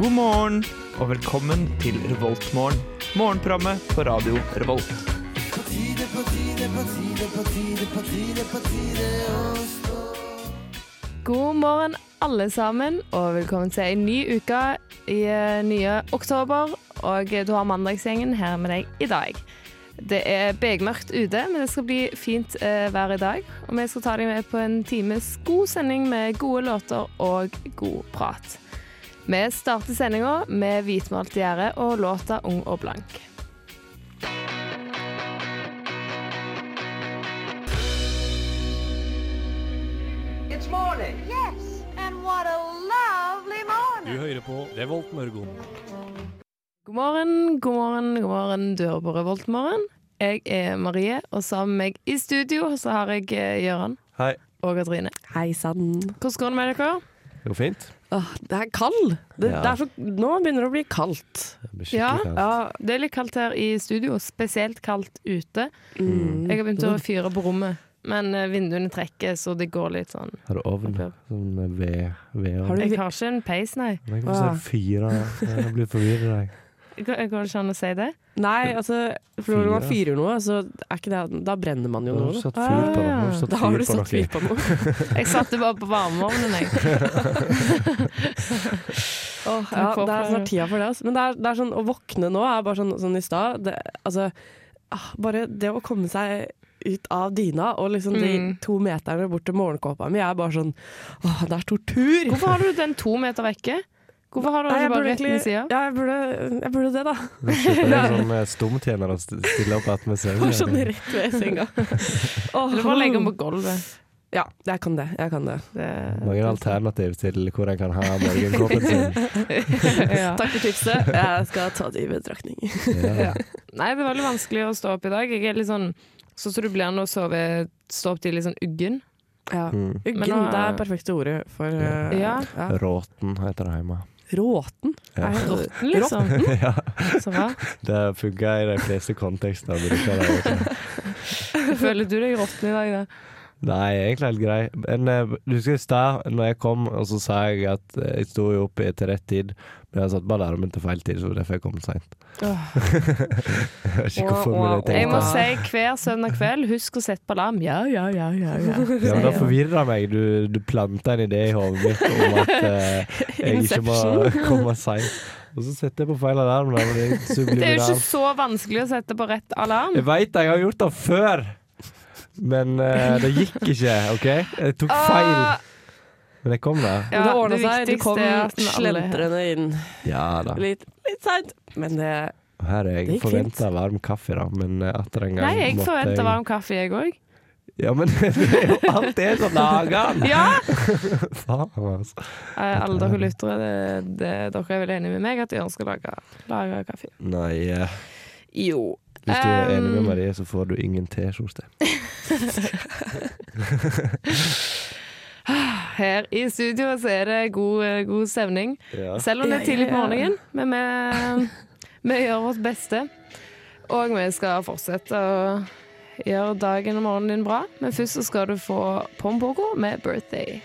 God morgen og velkommen til Revoltmorgen. Morgenprogrammet på radio Revolt. God morgen, alle sammen, og velkommen til en ny uke i eh, nye oktober. Og du har Mandagsgjengen her med deg i dag. Det er begmørkt ute, men det skal bli fint eh, vær i dag. Og vi skal ta deg med på en times god sending med gode låter og god prat. Vi starter sendinga med hvitmalt gjerde og låta 'Ung og blank'. Yes, and what a lovely morning. Du hører på Revolt Mørgon. God morgen, god morgen, god morgen. Du hører på Revoltmorgen. Jeg er Marie, og sammen med meg i studio så har jeg eh, Gøran Hei. og Katrine. Hei sann. Hvordan går det med dere? Det går fint. Åh, det er kald. Det, Ja. det er så, nå begynner det å bli kaldt. Det blir Ja. kaldt. Ja, Det er litt kaldt her i studio, spesielt kaldt ute. mm. Jeg har begynt å fyre på rommet, men eh, vinduene trekker, så det går litt sånn. Har du ovn? Opp, Sånn ved, ved Har du- Jeg har ikke en peis, nei. Jeg kan se fyra. Jeg blir forvirret. jeg. Går går det ikke an å si det? Nei, altså for når man fyrer noe, så er ikke det Da brenner man jo noe. da. Ah, Har du satt Da har fyr du på satt fyr noe? på noe. Jeg satte bare på varmeovnen, jeg. oh, ja, det er snart tida for det. Altså. Men det er, det er sånn, å våkne nå er bare sånn, sånn i stad Altså, ah, bare det å komme seg ut av dyna og liksom de Mm. to meterne bort til morgenkåpa mi er bare sånn Åh, det er tortur! Hvorfor har du den to meter vekke? Hvorfor har du ikke bare rett ved sida? Ja, jeg burde, jeg burde det, da. Det er sånn eh, stumtjener å st- stille opp attmed senga. sånn rett ved senga. Eller bare legge den på gulvet. Ja, jeg kan det. Jeg kan det. Det, Mange alternativ til hvor en kan ha morgenkåpen sin. ja. Takk for tipset. Jeg skal ta det i betraktning. Ja. Nei, det er veldig vanskelig å stå opp i dag. Jeg er litt sånn sånn som du blir når du sover, stå opp til litt sånn uggen. Ja. Mm. Uggen, nå- det er perfekte ordet for uh, Ja. Råten heter det hjemme. Råten? Ja. Er det Råtten, liksom. ja. Så hva? Det funker i de fleste kontekster. Føler du deg råtten i dag, da? Nei, egentlig helt grei. Men eh, du husker i stad, når jeg kom, og så sa jeg at eh, jeg sto jo oppe i- til rett tid, men jeg satt bare alarmen til feil tid, så derfor jeg kom seint. jeg vet ikke hvorfor, men jeg Jeg må si hver søndag kveld, husk å sette på alarm. Ja, ja, ja, ja. ja. ja, men Det forvirra meg. Du, du planta en idé i hodet mitt om at eh, jeg ikke må komme seint. Og så setter jeg på feil alarm. Da, det, er Det er jo ikke så vanskelig å sette på rett alarm. Jeg veit jeg har gjort det før, men uh, det gikk ikke. OK? Jeg tok feil. Ah, Men jeg kom der. Ja, det ordna seg. Du kom slentrende inn. Ja da. Litt, litt seint, men det Her er jeg forventa varm kaffe, da, men eh, atter en gang Nei, jeg forventa varm kaffe, jeg òg. Ja, men det er jo alt det som lager den! Ja! Faen, altså. Eh, Alle dere lyttere, det, det, dere er vel enige med meg at Jørn skal lage, lage kaffe? Nei, eh, Jo. hvis du er enig med Um, Marie, så får du ingen T-skjorte. Her i studio så er det god, eh, god stemning. Ja. Selv om det er tidlig på morgenen. Men vi, vi gjør vårt beste. Og vi skal fortsette å gjøre dagen og morgenen din bra. Men først så skal du få Pompoko med 'Birthday'.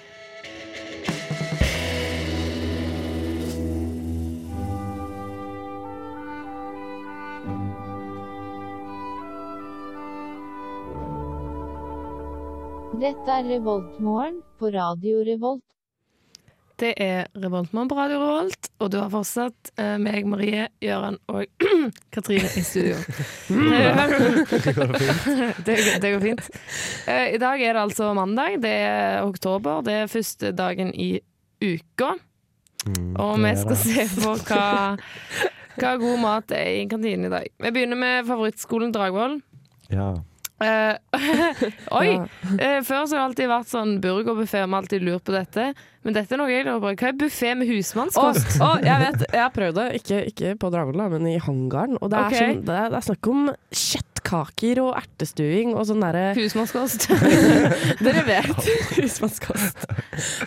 Dette er Revoltmorgen på Radio Revolt. Det er Revoltmorgen på Radio Revolt, og du har fortsatt eh, meg, Marie, Gøran og Katrine i studio. det, går, det går fint. Eh, I dag er det altså mandag. Det er oktober. Det er første dagen i uka. Mm, Og vi skal se på hva, hva god mat er i kantinen i dag. Vi begynner med favorittskolen Dragvoll. Ja. Eh, oi! Eh, før så har det alltid vært sånn burgerbuffé, vi har alltid lurt på dette. Men dette er noe jeg lurer på. Hva er buffé med husmannskost? husmannskost? oh, jeg vet, jeg har prøvd det. Ikke, ikke på Dragvoll, men i hangaren. Og det er, okay. sånn, det, det er snakk om kjøttkaker og ertestuing og sånn derre Husmannskost. Dere vet husmannskost.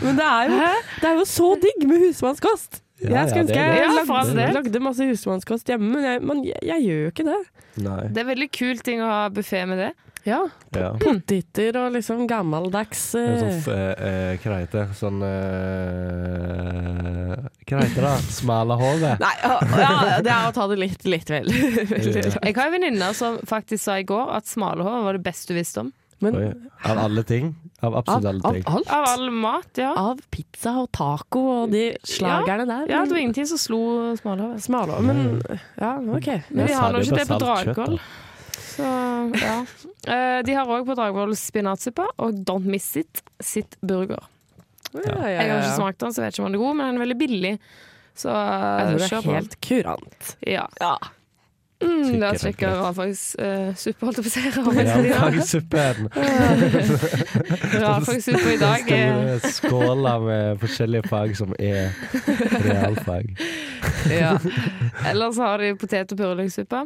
Men det er, jo, det er jo så digg med husmannskost! Ja, jeg skulle ønske jeg lagde, lagde masse husmannskost hjemme, men jeg, man, jeg, jeg gjør jo ikke det. Nei. Det er veldig kul ting å ha buffé med det. Ja. Ja. Poteter og liksom gammeldags eh, sånn, eh, eh, det Sånn eh, Kreite, da. Smale Smalahove? Nei, ja, ja, det er å ta det litt, litt vel. Jeg har en venninne som faktisk sa i går at smale hår var det beste du visste om. Men Oi. Av alle ting? Av av, absolutt alle av alt? Av all mat, ja. Av pizza og taco og de slagerne der. Ja, det var ingenting som slo smalhove. Smalhove, men ja, OK. Men de har nå ikke det på Dragvoll. Så ja. Eh, De har òg på Dragvoll spinatsuppe og Don't Miss It sitt burger. Ja, ja, ja, Jeg har ikke smakt den, så jeg vet ikke om den er god, men den er veldig billig. Så Jeg tror det er helt kurant. Ja. Ja. Mm, da jeg faktisk uh, holdt jeg på å si. Realfagssuppe i dag er skåler med forskjellige fag som er realfag. ja. Ellers har de potet- og purreløksuppe.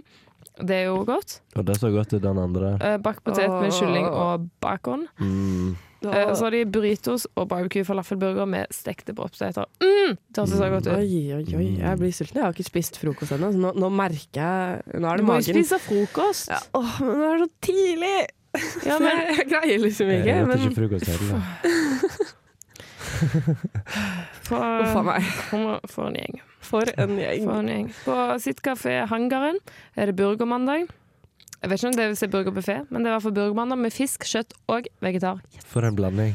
Det er jo godt. Og det så godt ut, den andre. Eh, Bakt potet med kylling og bacon. Mm. Eh, Så har de burritos og barbecue falafelburger med stekte brødpoteter. Mm, det høres så godt ut. Oi, oi, oi. Jeg blir sulten. Jeg har ikke spist frokost ennå, så nå, nå merker jeg Nå er Du det må jo spise frokost. Ja, åh, men det er så tidlig! Ja, men jeg greier liksom Jeg ikke. spiser Men ikke frokost heller. for, a meg. for, for en gjeng. For en gjeng. For en gjeng. På sitt kafé Hangaren er det burgermandag. Jeg vet ikke om det vil si burgerbuffé, men det er i hvert fall burgermandag med fisk, kjøtt og vegetar. For en blanding.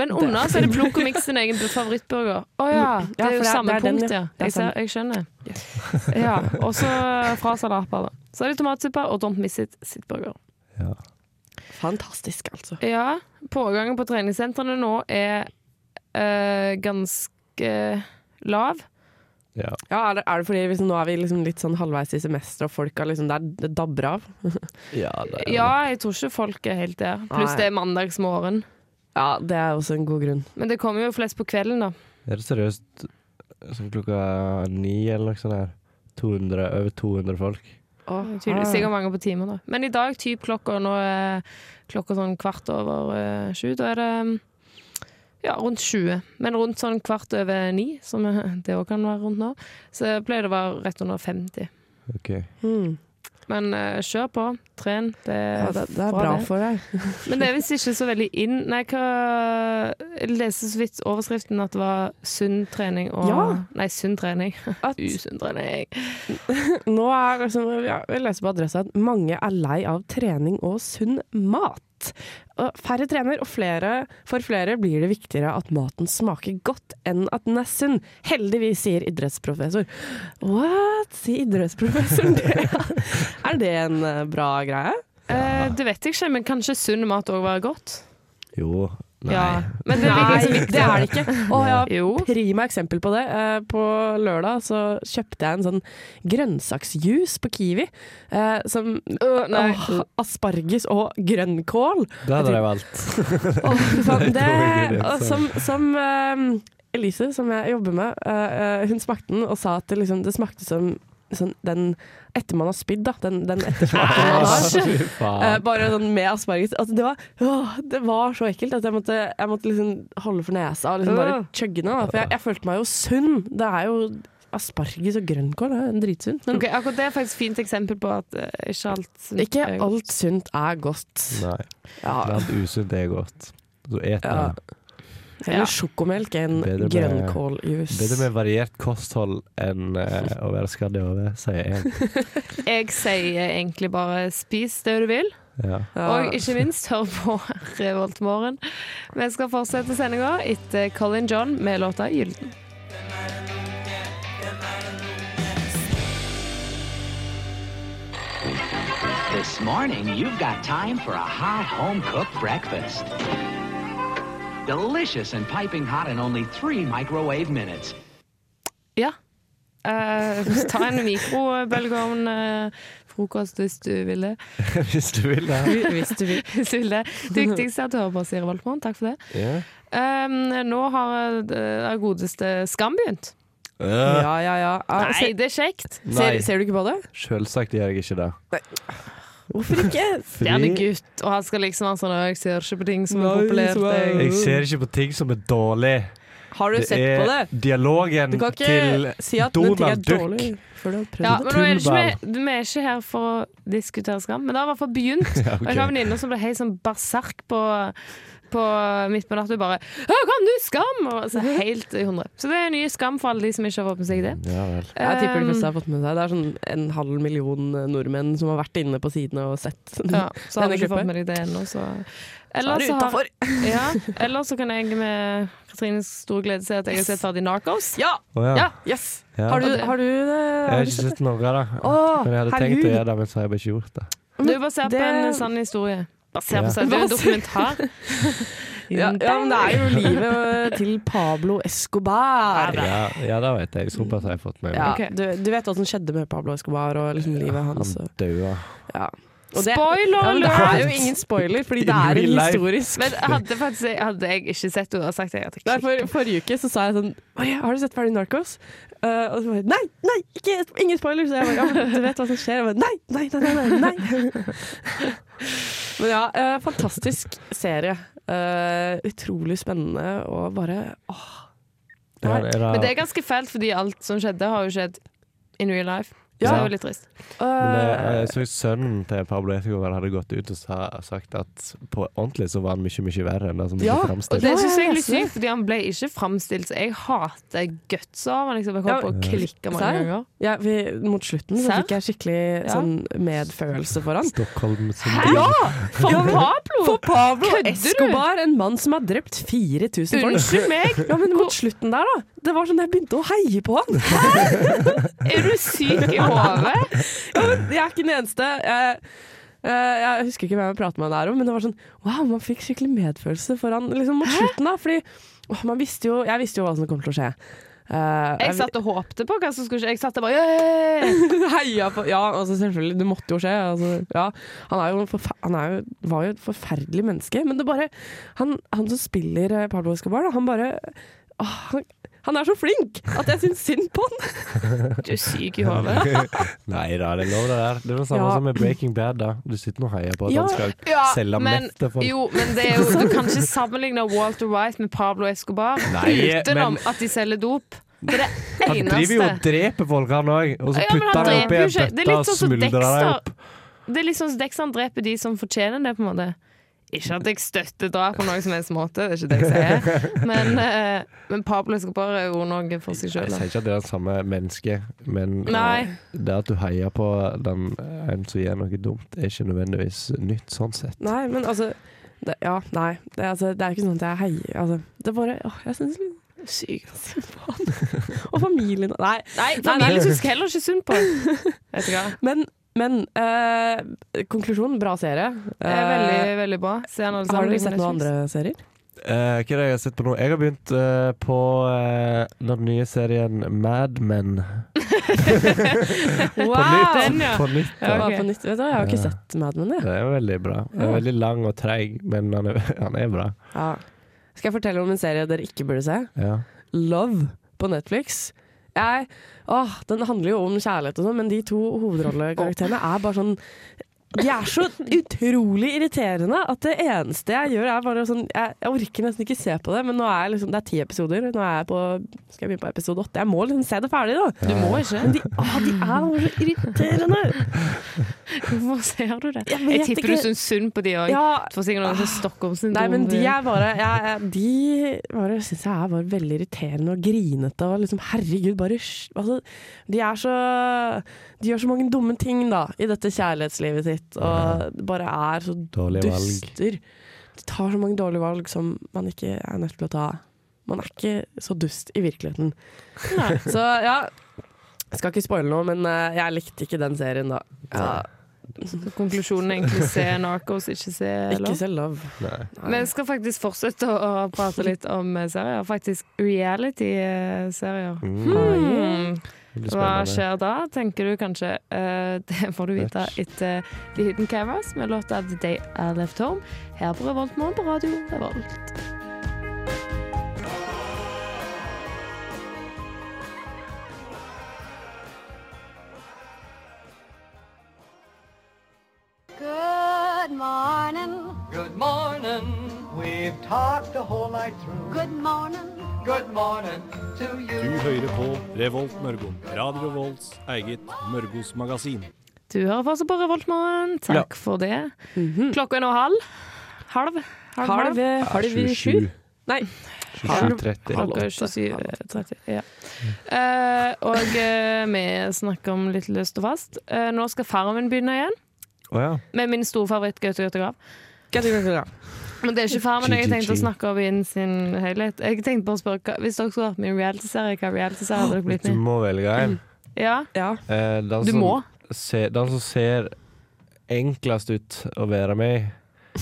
Men under så er det Plukk og miks sin egen favorittburger. Å ja, det er jo ja, det er- samme det er den, punkt, ja. ja. Er Jeg, ser, jeg skjønner. Ja, Og så fra salatbar, da. Så er det tomatsuppe og Don't Miss It sitt burger. Ja. Fantastisk, altså. Ja, pågangen på treningssentrene nå er øh, ganske lav. Ja. Ja, er det, er det fordi liksom, nå er vi liksom litt sånn halvveis i semesteret, og folk har liksom der, det dabber av? Ja, det er Ja, jeg tror ikke folk er helt der. Pluss det er mandagsmorgen. Ja, det er også en god grunn. Men det kommer jo flest på kvelden, da. Er det seriøst sånn klokka ni eller noe sånt her? 200, over 200 folk? Tydeligvis sikkert mange på timer, da. Men i dag, typ klokka nå er klokka sånn kvart over uh, sju. Da er det mm, ja, rundt 20. Men rundt sånn kvart over ni, som det òg kan være rundt nå, så pleier det å være rett under 50. Ok. Mm. Men uh, kjør på. Tren. Det er, Ja, det, det er bra, bra det. for deg. Men det er visst ikke så veldig inn Nei, hva Jeg leste så vidt overskriften at det var sunn trening og Ja. Nei, sunn trening. At Usunn trening. nå er liksom, ja, Jeg leser på adressa at mange er lei av trening og sunn mat. Færre trener, og flere, for flere blir det viktigere at maten smaker godt enn at den er sunn. Heldigvis, sier idrettsprofessor. What? Sier idrettsprofessoren det? er det en eh, bra greie? Eh, det vet jeg ikke, men kanskje sunn mat òg var godt? Jo. Nei. Ja. Men det liksom Nei, det er det ikke. Og jeg har prima eksempel på det. Eh, På lørdag så kjøpte jeg en sånn grønnsaksjuice på Kiwi. eh, Som nei. Å, asparges og grønnkål. Det hadde jeg valgt. Og, sånn, Det to som som eh, Elise, som jeg jobber med, eh, eh, hun smakte den og sa at det, liksom, det smakte som sånn, den etter man har spydd, da. Den, den ettersmaken man har. Fy Eh, bare sånn med asparges. Altså, det, var, åh, det var så ekkelt at jeg måtte, jeg måtte liksom holde for nesa og liksom bare chugge den. For jeg, jeg følte meg jo sunn. Det er jo asparges og grønnkål. Det er dritsunt. Men okay, akkurat Det er faktisk et fint eksempel på at uh, ikke alt sunt ikke alt sunt er godt. Nei. Ja. Alt usunt er godt. Så et Ja. Det. Eller Ja. sjokomelk enn grønnkåljus. Bedre med variert kosthold enn uh, å være skadd i hodet, sier jeg. Jeg sier egentlig bare spis det du vil, Ja. Ja. og ikke minst hør på Revolt Morgen. Vi skal fortsette sendinga etter Colin John med låta 'Gylden'. This morning, you've got time for a hot home cooked breakfast. Delicious and piping hot in only three microwave minutes. Ja. Uh, ta en mikrobølgeovn-frokost hvis du vil det. Hvis du vil det. Hvis du vil, hvis du vil det. Det viktigste er at du hører på Siri Voltmoen. Takk for det. Yeah. Um, nå har det godeste Skam begynt. Uh. Ja, ja, ja. Ah, Nei, det er kjekt. ser, ser du ikke på det? selvsagt gjør jeg ikke det. Hvorfor ikke? Det er en gutt, og han skal liksom være sånn Jeg ser ikke på ting som er populært. Jeg. Jeg ser ikke på ting som er dårlig. Har du Det sett på det? er dialogen Du kan ikke til si at Donald Duck. dårlig Ja, men nå er ikke, vi, vi er ikke her for å diskutere skam, men det har i hvert fall begynt. Ja, Og jeg har en venninner som ble helt sånn berserk på, på midt på natta bare 'Her kom du, Skam!' Og så helt i hundre. Så det er nye skam for alle de som ikke har fått med seg det. Ja vel. Jeg tipper de fleste Um, har fått med seg Det er sånn en halv million nordmenn som har vært inne på sidene og sett. ja, så har Denne ikke fått med deg det ennå, så Så Eller er så har- Ja, ellers så kan jeg med Katrines store glede si at jeg har sett ferdig Narcos. Ja! Oh, ja. ja! Yes! Ja. Har du, har du det? Jeg Har ikke sett noe av det. Men jeg hadde tenkt å gjøre det, men så har jeg bare ikke gjort det. Det er ser basert på Det- en sann historie. Basert på en dokumentar. Ja, ja, men det er jo livet til Pablo Escobar. Ja, ja det vet jeg. Såpass har jeg fått med meg. Ja, okay. du, du vet hva som skjedde med Pablo Escobar og liksom livet hans. Han døde daua. Ja. Og det, Spoiler ja, men det er jo ingen spoiler, fordi det er en historisk Men hadde, faktisk, hadde jeg ikke sett henne hadde jeg sagt det. Jeg hadde for. Forrige uke så sa jeg sånn har du sett ferdig Narcos? Uh, og så bare Nei, nei, ikke, ingen spoiler! Så jeg bare, ja, du vet hva som skjer? Og bare, nei, nei, nei, nei, nei, nei. Men ja, uh, fantastisk serie. Uh, utrolig spennende og bare åh. Det er det, Men det er ganske fælt, fordi alt som skjedde, har jo skjedd in real life. Så Ja. det er jo litt trist. Men det, Eh, jeg så sønnen til Pablo Escobar hadde gått ut og sa, sagt at på ordentlig så var han mye, mye verre enn det som ble Ja, framstilt. det syns jeg er litt sykt, fordi han ble ikke framstilt. Så jeg hater guts av han. Liksom. Jeg holdt Ja, på å klikke mange ganger. ja, vi, mot slutten så fikk jeg skikkelig sånn medfølelse for han. Stockholm Hæ? Ja! For Pablo! For Pablo Kødder du? Escobar, en mann som har drept 4000 folk. Unnskyld meg! Ja, men mot slutten der, da. Det var sånn jeg begynte å heie på han. Hæ? Er du syk i hodet? Ja, jeg er ikke den eneste. Jeg, eh, jeg husker ikke hvem jeg pratet med der om, men det var sånn Wow, man fikk skikkelig medfølelse for han liksom mot slutten, da. Fordi man visste jo Jeg visste jo hva som kom til å skje. Uh, Jeg satt og håpte på hva som skulle skje. Jeg satt og bare yeah! heia på Ja, altså selvfølgelig, det måtte jo skje. Altså, ja, han er jo, han er jo, var jo et forferdelig menneske, men det bare Han, han som spiller eh, Pablo Escobar, han bare åh, han, han er så flink at jeg syns synd på han! Du er syk i hodet. Nei da, det er lov det der. Det er det samme Ja. som med Breaking Bad. da Du sitter nå og heier på at Ja, han skal Ja, selge men, mett til folk. jo, men det er jo, du kan ikke sammenligne Walter White med Pablo Escobar Nei, utenom men- at de selger dop. Det er det eneste. Han driver jo og dreper folk, han òg. Og så putter han han det oppi ei bøtte litt og sånn som smuldrer dem opp. Det er liksom Dexter han dreper de som fortjener det, på en måte. Ikke at jeg støtter drap på noen som helst måte, det er ikke det jeg sier. Men, eh, men Pablo Escobar er jo noe for seg Jeg sjøl. sier ikke at det er det samme mennesket, men Nei. det at du heier på den, en som gjør noe dumt, er ikke nødvendigvis nytt sånn sett. Nei, men altså det, Ja, nei. Det, altså, det er ikke sånn at jeg heier altså, Det er bare åh, Jeg syns litt sykt synd på han. Og familien Nei. Nei, nei. familien syns jeg heller ikke synd på. Vet du hva? Men, men eh, konklusjonen bra serie. Er veldig, veldig bra. Eh, har du dere sett noen andre serier? Uh, hva er det jeg har sett på nå? Jeg har begynt uh, på uh, den nye serien Mad Men. Wow! På nytt. Den, ja. På nytt Ja, okay. På nytt? Vet du, jeg har ikke sett Mad Men, jeg. Det er veldig bra. Er veldig lang og treig, men han er, han er bra. Ja. Skal jeg fortelle om en serie dere ikke burde se? Ja. Love på Netflix. Jeg, åh, den handler jo om kjærlighet og sånn, men de to hovedrollekarakterene er bare sånn De er så utrolig irriterende at det eneste jeg gjør, er bare sånn Jeg, jeg orker nesten ikke se på det, men nå er jeg liksom, det er ti episoder. Nå er jeg på Skal jeg begynne på episode åtte? Jeg må liksom se det ferdig, da. Du må ikke. Men de, ah, de er bare så irriterende! Hvorfor ser du det? Jeg Jeg, tipper ikke. du syns synd på de òg. Ja, For sikkert noen som Stockholm-syndrom. Nei, men de er bare jeg, De bare syns jeg er bare veldig irriterende og grinete og liksom Herregud, bare altså, De er så De gjør så mange dumme ting, da, i dette kjærlighetslivet sitt, og det bare er så Dårlige valg. duster. De tar så mange dårlige valg som man ikke er nødt til å ta. Man er ikke så dust i virkeligheten. Så ja Skal ikke spoile noe, men eh, jeg likte ikke den serien, da. Ja, Så konklusjonen er egentlig se Narcos, ikke se Love. ikke se Love. Nei. Vi skal faktisk fortsette å prate litt om eh, serier. Faktisk reality-serier. Mm. Hmm. Hva skjer da, tenker du kanskje? Uh, det får du vite etter The Hidden Cameras med låta The Day I Left Home her på Revolt Morgen på radio Revolt. Revolt Mørgon. Radio Volts eget Mørgos magasin. Du hører fortsatt på Revoltmorgen. Takk for det. Mhm. Klokka er nå halv. Halv? Halv? Halv, halv. halv i sju? Nei. 27.30. Klokka er 27.30. Ja. Uh, og uh, vi snakker om litt løst og fast. Uh, nå skal Farmen begynne igjen, Oh, ja. med min store favoritt Gaute Gaute Grav. Men det er ikke Farmen jeg Chi, chi, tenkte å snakke over inn sin høylighet. Jeg tenkte bare å spørre hva, Hvis dere skulle vært med i en realityserie, hva realityserie hadde dere blitt Du med i? må velge en. Ja, Ja. Eh, den du som må. Ser, den som ser enklest ut å være med i,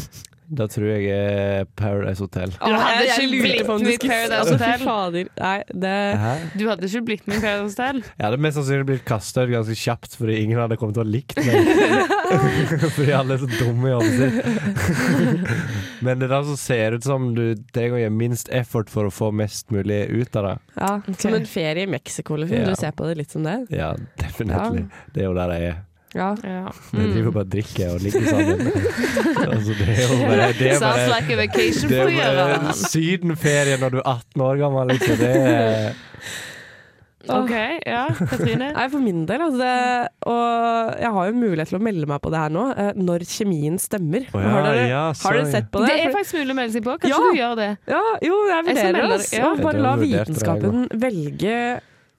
da tror jeg er Paradise Hotel. Du hadde jeg, hadde ikke blitt på om med du i skulle Paradise altså, Hotel. Fader. Nei, det Du hadde ikke blitt med i Paradise Hotel? Jeg hadde mest sannsynlig blitt kasta ut ganske kjapt, fordi ingen hadde kommet til å ha likt meg. fordi alle er så dumme i ansiktet. Men det er den som ser ut som du trenger å gjøre minst effort for å få mest mulig ut av det. ja, Som en ferie i Mexico, liksom. Ja. Du ser på det litt som det? Ja, definitivt. Det er jo der jeg er. Ja. Ja. Vi driver bare og drikker og ligger sammen. altså, det er jo bare, det er bare like vacation det for er å gjøre. bare sydenferie når du er 18 år gammel, liksom. Det er OK, ja. Katrine? Nei, for min del, altså det, Og jeg har jo mulighet til å melde meg på det her nå, eh, når kjemien stemmer. Oh, ja, har, dere, ja, har dere sett på det? Det er faktisk mulig å melde seg på. Kanskje Ja. du gjør det? ja, jo, jeg vurderer det. ja. Bare la vitenskapen velge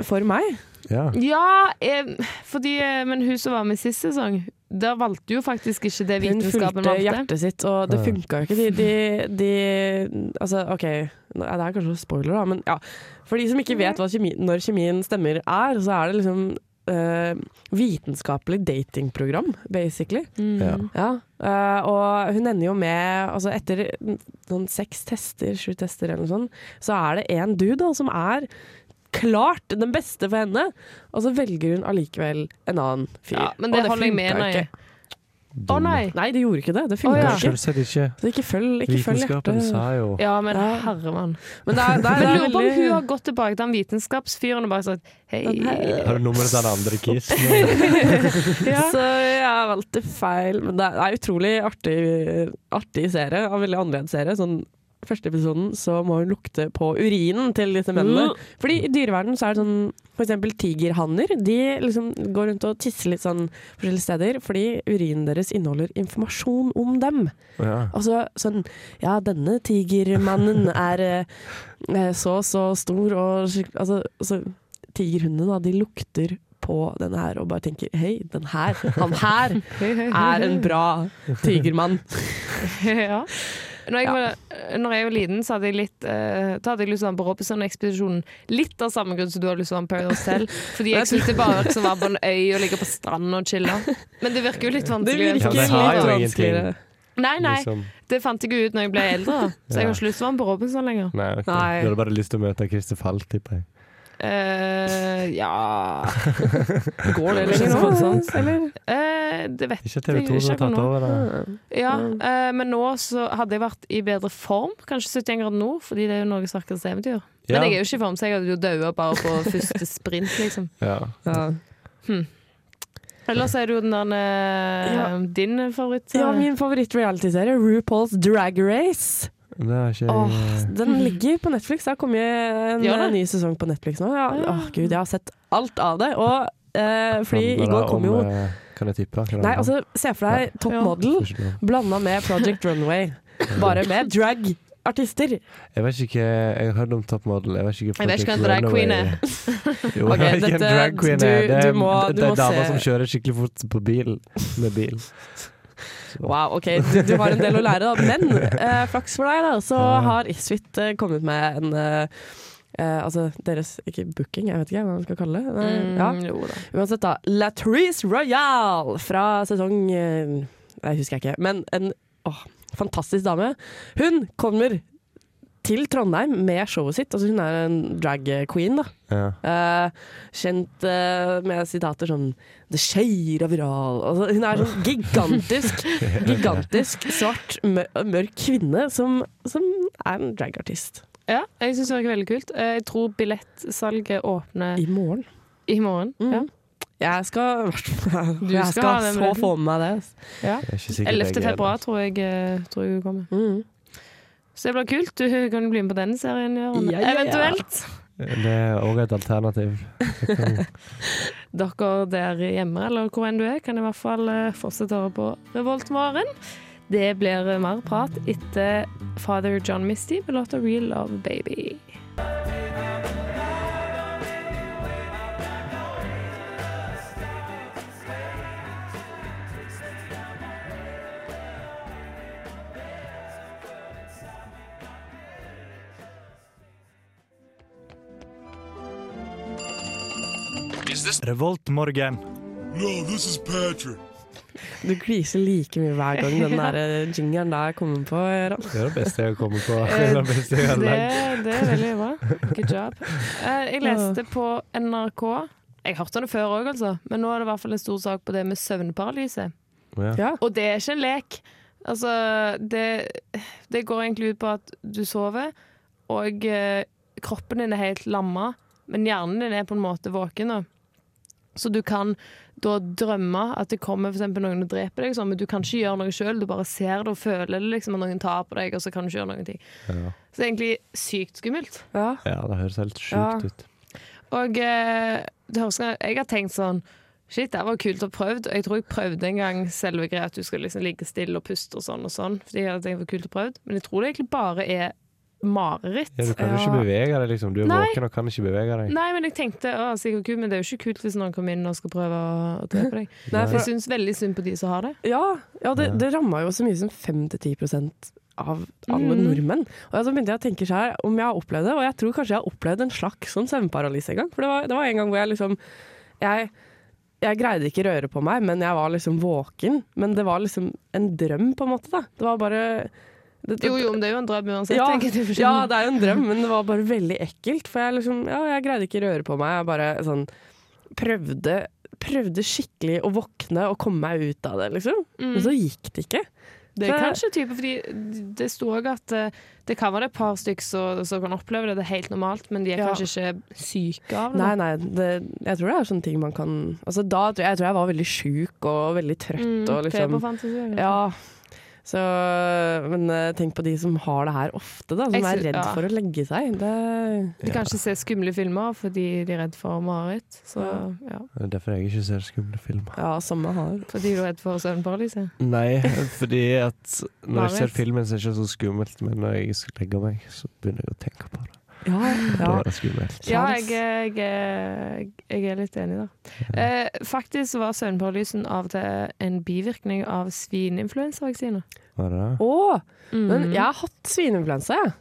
for meg. Ja. Ja, eh, fordi eh, Men hun som var med sist sesong, da valgte jo faktisk ikke det vitenskapen Hun fulgte hjertet sitt, og det funka jo ikke. De, de, de Altså, OK, det er kanskje spoiler, da, men ja. For de som ikke vet hva kjemi, når kjemien stemmer er, så er det liksom uh, vitenskapelig datingprogram, basically. Mm. Ja. Ja, Uh, og hun ender jo med altså Etter noen seks tester, sju tester eller noe sånt, så er det en dude da, som er klart den beste for henne, og så velger hun allikevel en annen fyr. Ja, men Og det holder jeg med deg i. Å nei! Nei, det gjorde ikke det. Det funka oh, ja. ikke. Ikke. Så ikke følg, ikke følg Vitenskapen hjertet. sa jo Ja, men Ja. herremann. Men det er, det er, Men er lurer på om veldig- hun har gått tilbake til han vitenskapsfyren og bare sagt hei. Har du nummeret til den andre kissen? Så jeg valgte feil. Men det er utrolig artig, artig serie, og veldig annerledes serie. Sånn første episoden så må hun lukte på urinen til disse mennene. Fordi i dyreverdenen så er det sånn For eksempel tigerhanner. De liksom går rundt og tisser litt sånn forskjellige steder fordi urinen deres inneholder informasjon om dem. Ja. Altså sånn Ja, denne tigermannen er eh, eh, så så stor og Altså, altså tigerhundene, da, de lukter på denne her og bare tenker Hei, den her, han her er en bra tigermann. ja. Når jeg, Ja. var, når jeg var liten, så hadde jeg litt uh, hadde jeg lyst til å være på Robinson-ekspedisjonen. Litt av samme grunn som du har lyst til å være på Paradise Hotel. Fordi jeg syntes det bare som å være på en øy og ligge på stranden og chille. Men det virker jo litt Det vanskelig. virker Ja, det litt har jo vanskeligere. Nei, nei. Liksom. Det fant jeg jo ut når jeg ble eldre. Så jeg har ikke lyst til å være med på Robinson lenger. Nei, okay. Nei. Du hadde bare lyst til å møte Christer Falk, tipper jeg. Eh, ja Går det lenger nå? sånn. Eller? Uh, Det vet Ikke TV 2 som har tatt over det. Ja, uh, men nå så hadde jeg vært i bedre form. Kanskje 71 grader nord, fordi det er jo Norges vakreste eventyr. Men jeg er jo ikke i form, så jeg hadde jo daua bare på første sprint, liksom. Ja. Ja. Ellers er det jo den der Ja. din favoritt. ja, min favoritt-realityserie, RuPaul's Drag Race. Ikke Åh, den ligger på Netflix. Det har kommet en ja, eh, ny sesong på Netflix nå. Ja, åh, Gud, jeg har sett alt av det. Og eh, fordi i går kom jo eh, Kan jeg tippe? Nei, altså, se for deg Top. Model ja. blanda med Project Runway. Bare med drag-artister. Jeg vet ikke Jeg har hørt om Top Model. Jeg vet ikke Jeg vet ikke hva drag queen er. Jo, okay, jeg vet ikke dette- hvem drag queen er. Det er, du må- du det er må damer se- som kjører skikkelig fort på bil. Med bil. Wow, ok, du, du har en del å lære, da. Men eh, flaks for deg, da, så har Isfit eh, kommet med en eh, eh, altså deres Ikke booking, jeg vet ikke hva man skal kalle det. Nei, Mm, ja. jo da. Uansett, da. Latrice Royale fra sesong eh, Jeg husker jeg ikke, men en åh, fantastisk dame. Hun kommer til Trondheim med showet sitt. Altså, hun er en drag queen, da. Ja. Uh, kjent uh, med sitater som 'Det skeier Viral'. Altså, hun er sånn gigantisk, gigantisk svart, mør mørk kvinne som, som er en dragartist. Ja, jeg syns det virker veldig kult. Eh, Jeg tror billettsalget åpner I morgen. i morgen. Mm. Ja. Jeg skal, jeg skal skal, ha så få med meg det. Ja. Ikke sikker 11. jeg er februar tror jeg, tror jeg hun kommer. Mm. Så det blir kult. Du kan bli med på den serien, Jørgen. Ja, ja, ja. Eventuelt. Det er òg et alternativ. Dere der hjemme, eller hvor enn du er, kan i hvert fall eh, fortsette å høre på Revoltmorgen. Det blir mer prat etter Father John Misty med låta 'Real Love Baby'. Revoltmorgen. Du gliser like mye hver gang den der eh, jingeren der kommer på. Ram. Det er det beste jeg har kommet på. Det er det beste jeg har Det, det er veldig bra. Good job. Eh, Jeg leste på NRK Jeg hørte det før òg, altså, men nå er det i hvert fall en stor sak på det med søvnparalyse. Ja. Ja. Og det er ikke en lek. Altså, det, det går egentlig ut på at du sover, og eh, kroppen din er helt lamma, men hjernen din er på en måte våken. Da. Så du kan da drømme at det kommer for noen og dreper deg, sånn, men du kan ikke gjøre noe sjøl. Du bare ser det og føler det, liksom, at noen tar på deg, og så kan du ikke gjøre noen ting. Ja. Så det er egentlig sykt skummelt. Ja. ja, det høres helt Ja. ut. Og eh, det høres, jeg har tenkt sånn Shit, det var kult å prøve. Jeg tror jeg prøvde en gang selve greia at du skal liksom ligge stille og puste og sånn og sånn. Fordi jeg hadde tenkt det var kult å prøve. Men jeg tror det egentlig bare er mareritt. Ja, du kan jo Ja. ikke bevege deg, liksom. Du er Nei. våken og kan ikke bevege deg. Nei, men jeg tenkte å, sikkert kult, men det er jo ikke kult hvis noen kommer inn og skal prøve å, drepe deg. Nei, for Jeg syns veldig synd på de som har det. ja, ja, det, det ramma jo så mye som 5-10% av alle Mm. nordmenn. Og så begynte jeg å tenke seg her, om jeg har opplevd det, og jeg tror kanskje jeg har opplevd en slags sånn søvnparalyse en gang. For det var, det var en gang hvor jeg liksom jeg, jeg greide ikke røre på meg, men jeg var liksom våken. Men det var liksom en drøm, på en måte. da. Det var bare Jo, jo, men det er jo en drøm uansett. Ja. Ja, det er jo en drøm, men det var bare veldig ekkelt. For jeg liksom, ja, jeg greide ikke å røre på meg. Jeg bare sånn prøvde, prøvde skikkelig å våkne og komme meg ut av det, liksom. Mm. Men så gikk det ikke. Det er kanskje type fordi det sto òg at eh, det kan være et par stykker som som kan oppleve det, det er helt normalt, men de er Ja. kanskje ikke syke av det. Nei, nei, det, jeg tror det er sånne ting man kan Altså da jeg, jeg tror jeg var veldig sjuk og veldig trøtt Mm, og liksom feberfantasi. Ja. Så, men eh, tenk på de som har det her ofte, da. Som er redd ja. for å legge seg. Det, De kan ikke se skumle filmer fordi de er redd for mareritt. Så ja. Det er derfor jeg ikke ser skumle filmer. ja, samme har. Fordi du er redd for søvnparalyse. Nei, fordi at når jeg ser filmen, så er det ikke så skummelt. Men når jeg skal legge meg, så begynner jeg å tenke på det. Ja, ja. Det er skummelt. Ja, jeg, jeg, jeg er litt enig da. Eh, faktisk var søvnparalysen av og til en bivirkning av svineinfluensavaksine. Å! det det? Mm. Men jeg har hatt svineinfluensa, jeg.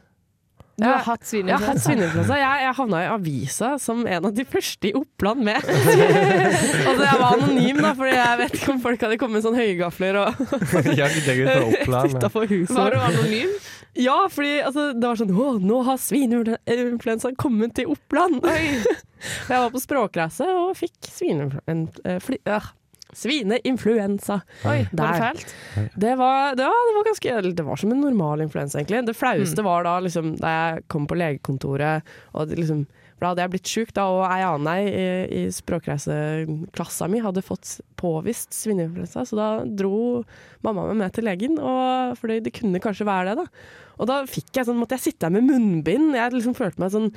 Du har jeg- hatt Jeg har hatt svineinfluensa? svineinfluensa. Jeg, jeg havna i avisa som en av de første i Oppland med. altså, jeg var anonym, da, Fordi jeg vet ikke om folk hadde kommet med sånn høygafler og utafor huset. Var du anonym? Ja, fordi altså, det var sånn Å, nå har svineinfluensaen kommet til Oppland! Oi jeg var på språkreise og fikk svineinfluensa. Fly, øh, svineinfluensa. Oi, var det fælt? Det var, det, var, det var ganske Det var som en normal influensa, egentlig. Det flaueste var da, liksom, da jeg kom på legekontoret, og liksom for da hadde jeg blitt sjuk, da, og ei annen ei i, i språkreiseklassa mi hadde fått påvist svineinfluensa, så da dro mamma meg med til legen, og, fordi det kunne kanskje være det. da. Og da fikk jeg sånn, måtte jeg sitte der med munnbind. Jeg liksom følte meg sånn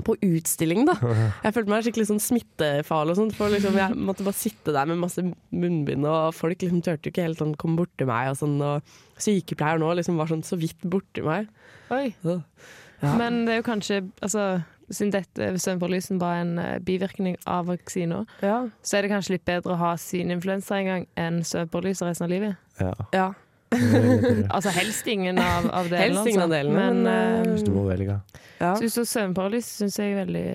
på utstilling, da. Jeg følte meg skikkelig sånn smittefarlig og sånt, for liksom jeg måtte bare sitte der med masse munnbind, og folk liksom turte ikke helt sånn komme borti meg og sånn, og sykepleier nå liksom var sånn så vidt borti meg. Oi. Ja. Men det er jo kanskje altså, Siden dette søvnparalysen var en eh, bivirkning av vaksiner, Ja. så er det kanskje litt bedre å ha svineinfluensa en gang enn søvnparalyse resten av livet. Ja. ja. Altså helst ingen av, av delene. Helst ingen av altså. delene, Men, men, uh, Hvis du må velge. ja. så søvnparalyse, syns jeg er veldig,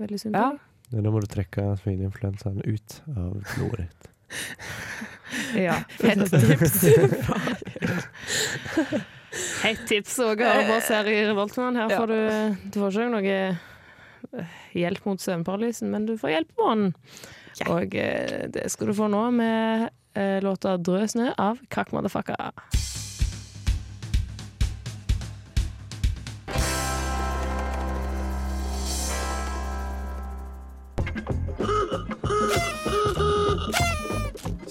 veldig synd på Ja. Da må du trekke svineinfluensaen ut av blodet ditt. Ja. Hett tips. Hett tips òg i Revoltmann. Her får du, du får ikke noe eh, hjelp mot søvnparalysen, men du får hjelp på den. Og eh, det skal du få nå med eh, låta 'Drø snø' av Kakk Motherfucker.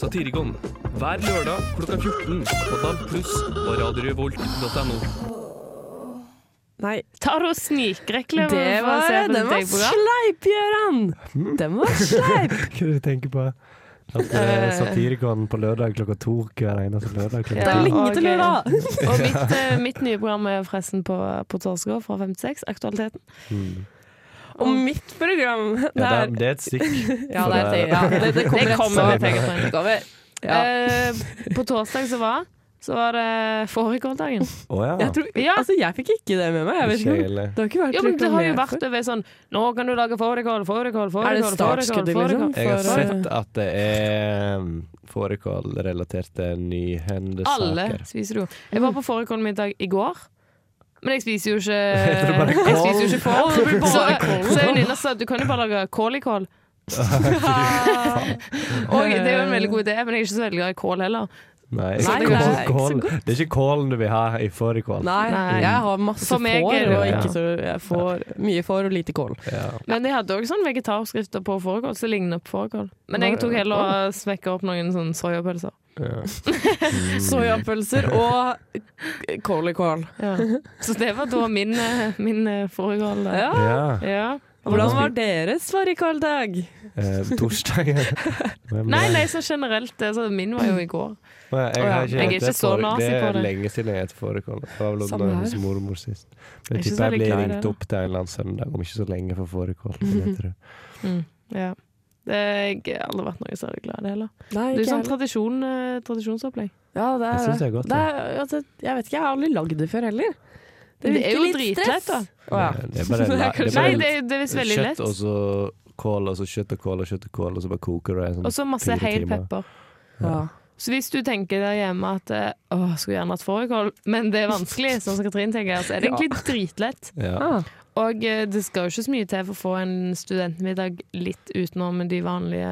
Satirikon hver lørdag klokka 14 på DAB+, og radiorevolt.no. Tar du og snikreklamerer Det var, den var sleip, Gøran! Den var sleip. Hva er det du tenker på? At uh, Satirikon på lørdag klokka to hver eneste lørdag. Det klokka er Ja, lenge til lørdag. Og mitt, eh, mitt nye program er forresten på, på torsdag fra 56, Aktualiteten. Mm. Og mitt program, det Ja, det, er, det er et stikk. Ja, det, er, ja, det, det kommer, Det kommer. Ja. Eh, på torsdag så var så var det fårikåldagen. Oh, ja. Jeg, tror, Ja. altså, jeg fikk ikke det med meg. Jeg vet Ikke det har ikke vært Ja, men det har jo vært over sånn Nå kan du lage fårikål, fårikål, fårikål. Er det startskuddet, liksom? Jeg har sett at det er fårikålrelaterte fårikål relatert til nyhendesaker. Alle spiser jo. Jeg var på fårikålmiddag i går. Men jeg spiser jo ikke Jeg kål? spiser jo ikke kål. Det blir bare Så, kål. så venninna sa du kan jo bare lage kålikål. Og det er jo en veldig god idé, men jeg er ikke så veldig glad i kål heller. Nei, Nei, det er kål. Det er ikke kålen du vil ha i fårikål. Nei, Nei. jeg har masse For meg får, er det- og ikke så jeg får mye får og lite kål. Ja. Men de hadde òg sånn vegetaroppskrifter på fårikål som ligner på fårikål. Men jeg tok heller og svekka opp noen sånn soyapølser. Ja. Soyapølser og kål i kål. Ja. Så det var da min, eh, min eh, fårikål. Ja. ja. Hvordan var deres fårikåldag? Eh, torsdag. Nei, eh, nei, så generelt. Altså, min var jo i går. Nei, jeg, oh, ja, har jeg er ikke så nazi på Det Det er lenge siden jeg spiste fårikål. Det var vel Samme hos mormor sist. Men Jeg er jeg tipper jeg blir ringt det. opp til en eller annen søndag om ikke så lenge for fårikål. jeg. Mm, ja. Det, jeg har aldri vært noe særlig glad i det heller. Nei, Det er jo sånn tradisjon, eh, tradisjonsopplegg. Ja, det Jeg er syns det er godt. det det. er, altså, jeg vet ikke, jeg har aldri lagd det før heller. Det er jo dritlett, da. Oh, ja. Det er bare, Det la- det er Nei, bare det er, det er veldig lett. kjøtt og så kål, og så kjøtt og kål og kjøtt og kål, og så bare koker det sånn Og så masse fire pepper. Ja. Så hvis du tenker der hjemme at eh, å, skulle gjerne hatt fårikål, men det er vanskelig, sånn som Katrin tenker, så er det egentlig dritlett. Ja. Ah. Og eh, det skal jo ikke så mye til for å få en studentmiddag litt utenom de vanlige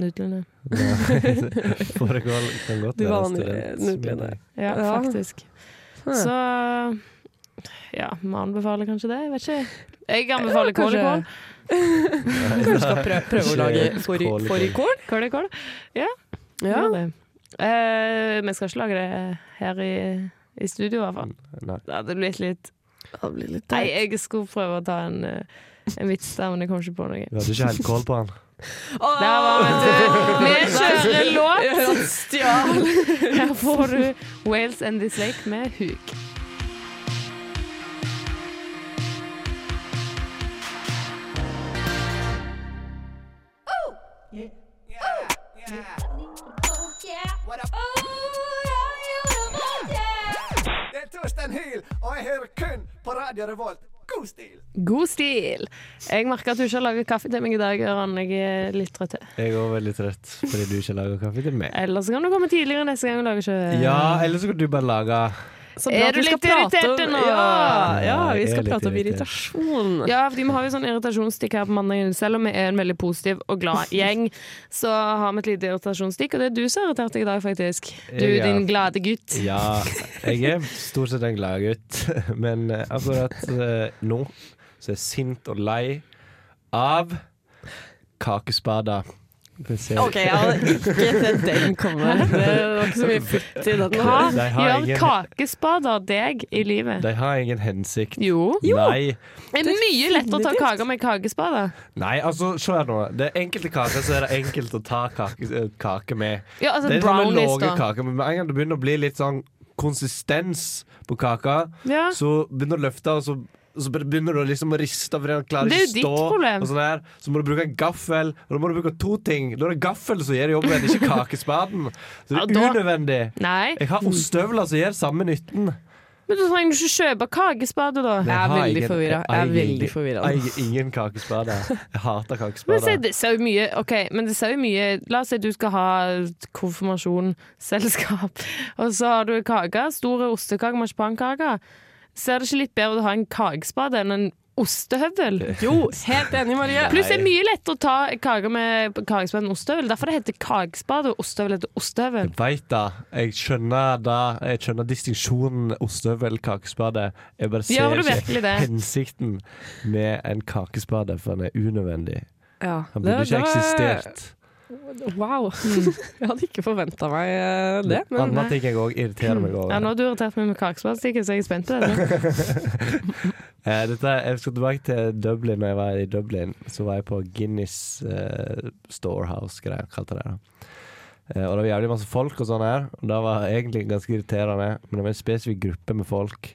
nudlene. Fårikål kan godt De være vanlige nudlene. Ja, Ja. faktisk. Så ja, vi anbefaler kanskje det. Jeg vet ikke. Jeg anbefaler kålekål. Kanskje skal prøve, prøve å lage fårikål? Kålekål. Ja. ja. det. Eh, vi skal ikke lage det her i, i studio, i hvert fall. Nei. Det hadde blitt litt Nei, jeg skulle prøve å ta en, eh, en vits der, men jeg kom ikke på noe. Du hadde ikke helt kål på den? Der var vet du. Vi kjører låt. Stjal! Her får du Wales and This Lake med huk. Er Hyl, og jeg hører kun på Radio Revolt. God stil! God stil. Jeg merker at du ikke har laget kaffe til meg i dag, Gøran. Jeg er litt trøtt. Jeg er veldig trøtt fordi du ikke lager kaffe til meg. Ellers kan du komme tidligere neste gang og lage sjø. Ja, eller så kan du bare lage Så Er du litt om- irritert nå? Ja, ja, vi skal prate om irritasjon. Ja, fordi vi har jo sånn irritasjonsstikk her på mandagen. Selv om vi er en veldig positiv og glad gjeng, så har vi et lite irritasjonsstikk, og det er du som har irritert deg i dag, faktisk. Du, ja. din glade gutt. Ja, jeg er stort sett en glad gutt, men eh, akkurat eh, nå så er jeg sint og lei av kakespader. OK, jeg hadde ikke sett den komme. Det var ikke så mye futt i den. Hva har gjør ingen- kakespader deg i livet? De har ingen hensikt. Jo. Nei. Det er mye lettere å ta kake med kakespade. Nei, altså, se her nå. Det er enkelte kaker så er det enkelt å ta kake, eh, kake med. Ja, altså det er sånn lave da. kaker, men med en gang det begynner å bli litt sånn konsistens på kaka, Ja. så begynner du å løfte, og så, og så begynner du liksom å riste, fordi han klarer er ikke jo stå. sånn. Så må du bruke en gaffel, og da må du bruke to ting. Da er det gaffel som gjør jobben, ikke kakespaden. Så det Ja, er da- unødvendig. Nei, Jeg har ostehøvler som gjør samme nytten. men du trenger ikke kjøpe kakespade, da. Jeg er veldig forvirra. Jeg er veldig eier ingen kakespade. Jeg hater Men se, kakespade. det ser jo mye Ok, men det ser jo mye La oss si du skal ha konfirmasjon, selskap, og så har du kake, store ostekake, marsipankake. Ser det ikke litt bedre ut å ha en kakespade enn en ostehøvel? Jo, helt enig, Marie. Pluss det er mye lettere å ta kake med kakespade enn ostehøvel. Derfor det heter kakespade, og ostehøvel heter ostehøvel. Jeg veit da. Jeg skjønner da Jeg skjønner distinksjonen ostehøvel, kakespade. Jeg bare ser ikke det? hensikten med en kakespade, for den er unødvendig. Ja, Han burde ikke eksistert. Wow. Jeg hadde ikke forventa meg eh, det. Men ting jeg òg irriterer meg over. Ja, nå har du irritert meg med kakespasikken, så jeg er spent på det. Eh, dette, jeg skal tilbake til Dublin. Når jeg var i Dublin, så var jeg på Guinness uh, Storehouse-greier, kalte jeg det. da. Eh, og det var jævlig masse folk og sånn her. Og det var egentlig ganske irriterende, men det var en spesifikk gruppe med folk.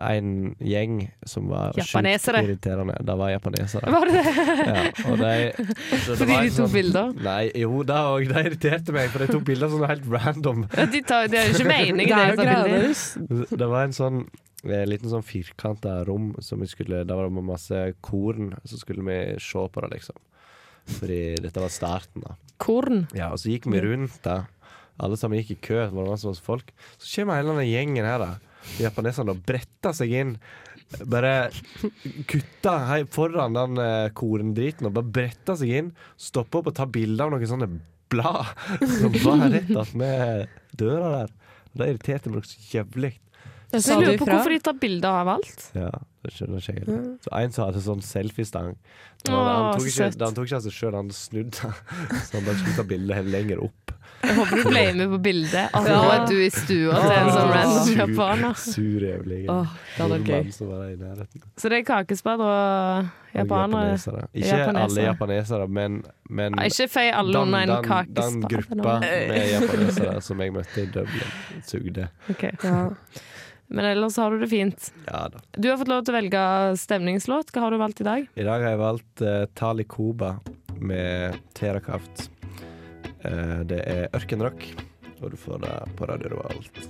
En gjeng som var sjukt irriterende. Det var japanesere. Var det det? Ja, og de, så det Fordi var de tok sånn- bilder? Nei, jo, da, og Det irriterte meg, for de tok bilder sånn helt random. Ja, De, tar, det er jo ikke mening. Det er det var en sånn en liten sånn firkanta rom som vi skulle Da var det masse korn, så skulle vi se på det, liksom. Fordi dette var starten, da. Korn. Ja, og så gikk vi rundt da. Alle sammen gikk i kø, det var masse, masse folk. Så kommer hele denne gjengen her, da. Japaneserne og bretta seg inn. Bare kutta hei, foran den uh, korndriten og bare bretta seg inn. Stoppa opp og ta bilde av noen sånne blad som var rett attmed døra der. Det irriterte meg så jævlig. Jeg lurer på hvorfor de tar bilder av alt. Ja, det skjønner ikke jeg. Så en som hadde sånn selfiestang. Han, tok ikke, søtt. han tok ikke av seg sjøl, han snudde. Så han bare skulle ta bildet lenger opp. Jeg håper du ble med på bildet. At nå er du i stua til en sånn random japaner. Sur det hadde vært gøy. Nærheten. Så det er kakespadder og japanere. japanesere. Ikke Japanesere. alle japanesere, men, men Ja, Ikke fei alle under en den, den gruppa med japanesere som jeg møtte i Dublin, sugde. Okay. Ja. Men ellers har du det fint. Ja da. Du har fått lov til å velge stemningslåt. Hva har du valgt i dag? I dag har jeg valgt uh, Tali Koba med Terakraft. Eh, det er ørkenrock, og du får det på Radio Revolt.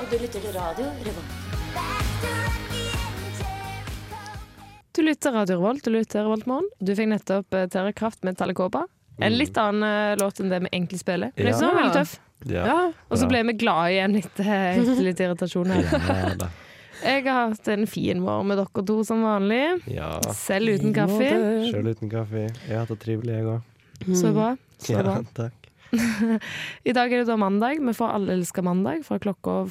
Og du lytter til radio Revolt. Du lytter Radio Revolt, du lytter Revolt Morgen. Du fikk nettopp uh, Terra Kraft med Tallekåpa. En litt annen eh, låt enn det vi egentlig spiller. Men jeg synes den var veldig tøff. Ja. Ja. Og så ble vi glade igjen etter, etter litt irritasjon her. Ja da. Jeg har hatt en fin morgen med dere to som vanlig. Ja. Selv uten kaffe. Selv uten kaffe. Jeg har hatt det trivelig, jeg òg. Så bra. Så Ja, bra. takk. I dag er det da mandag. Vi får Alle elsker mandag fra klokka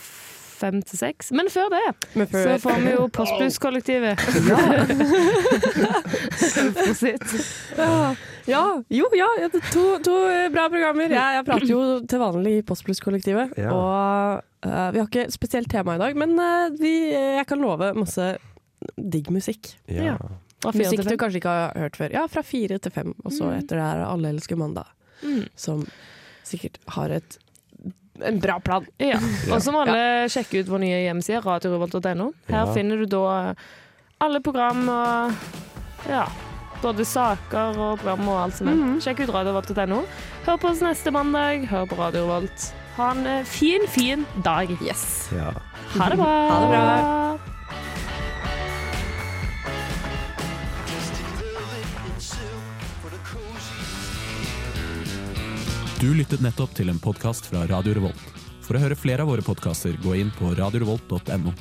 fem til seks. Men før det Men så får vi jo Postbusskollektivet. Prosit. ja. Ja, jo, ja. ja, det To, to bra programmer. Jeg, jeg prater jo til vanlig i Postpluss-kollektivet. Ja. Og uh, vi har ikke spesielt tema i dag, men uh, vi, jeg kan love masse digg musikk. Ja. Ja. Musikk du kanskje ikke har hørt før. Ja, fra fire til fem, og så Mm. etter det her Alle elsker mandag, Mm. som sikkert har et en bra plan. Ja. Og så må alle sjekke ut vår nye hjemmeside, radiorevolt.no. Her Ja. finner du da alle program og ja, både saker og program og alt som er. Mhm. Sjekk ut radiovolt.no. Hør på oss neste mandag. Hør på Radio Volt. Ha en eh, fin, fin dag. Yes. ja. Ha det bra. Ha det bra. Du lyttet nettopp til en podkast fra Radio Revolt. For å høre flere av våre podkaster, gå inn på radiorevolt.no.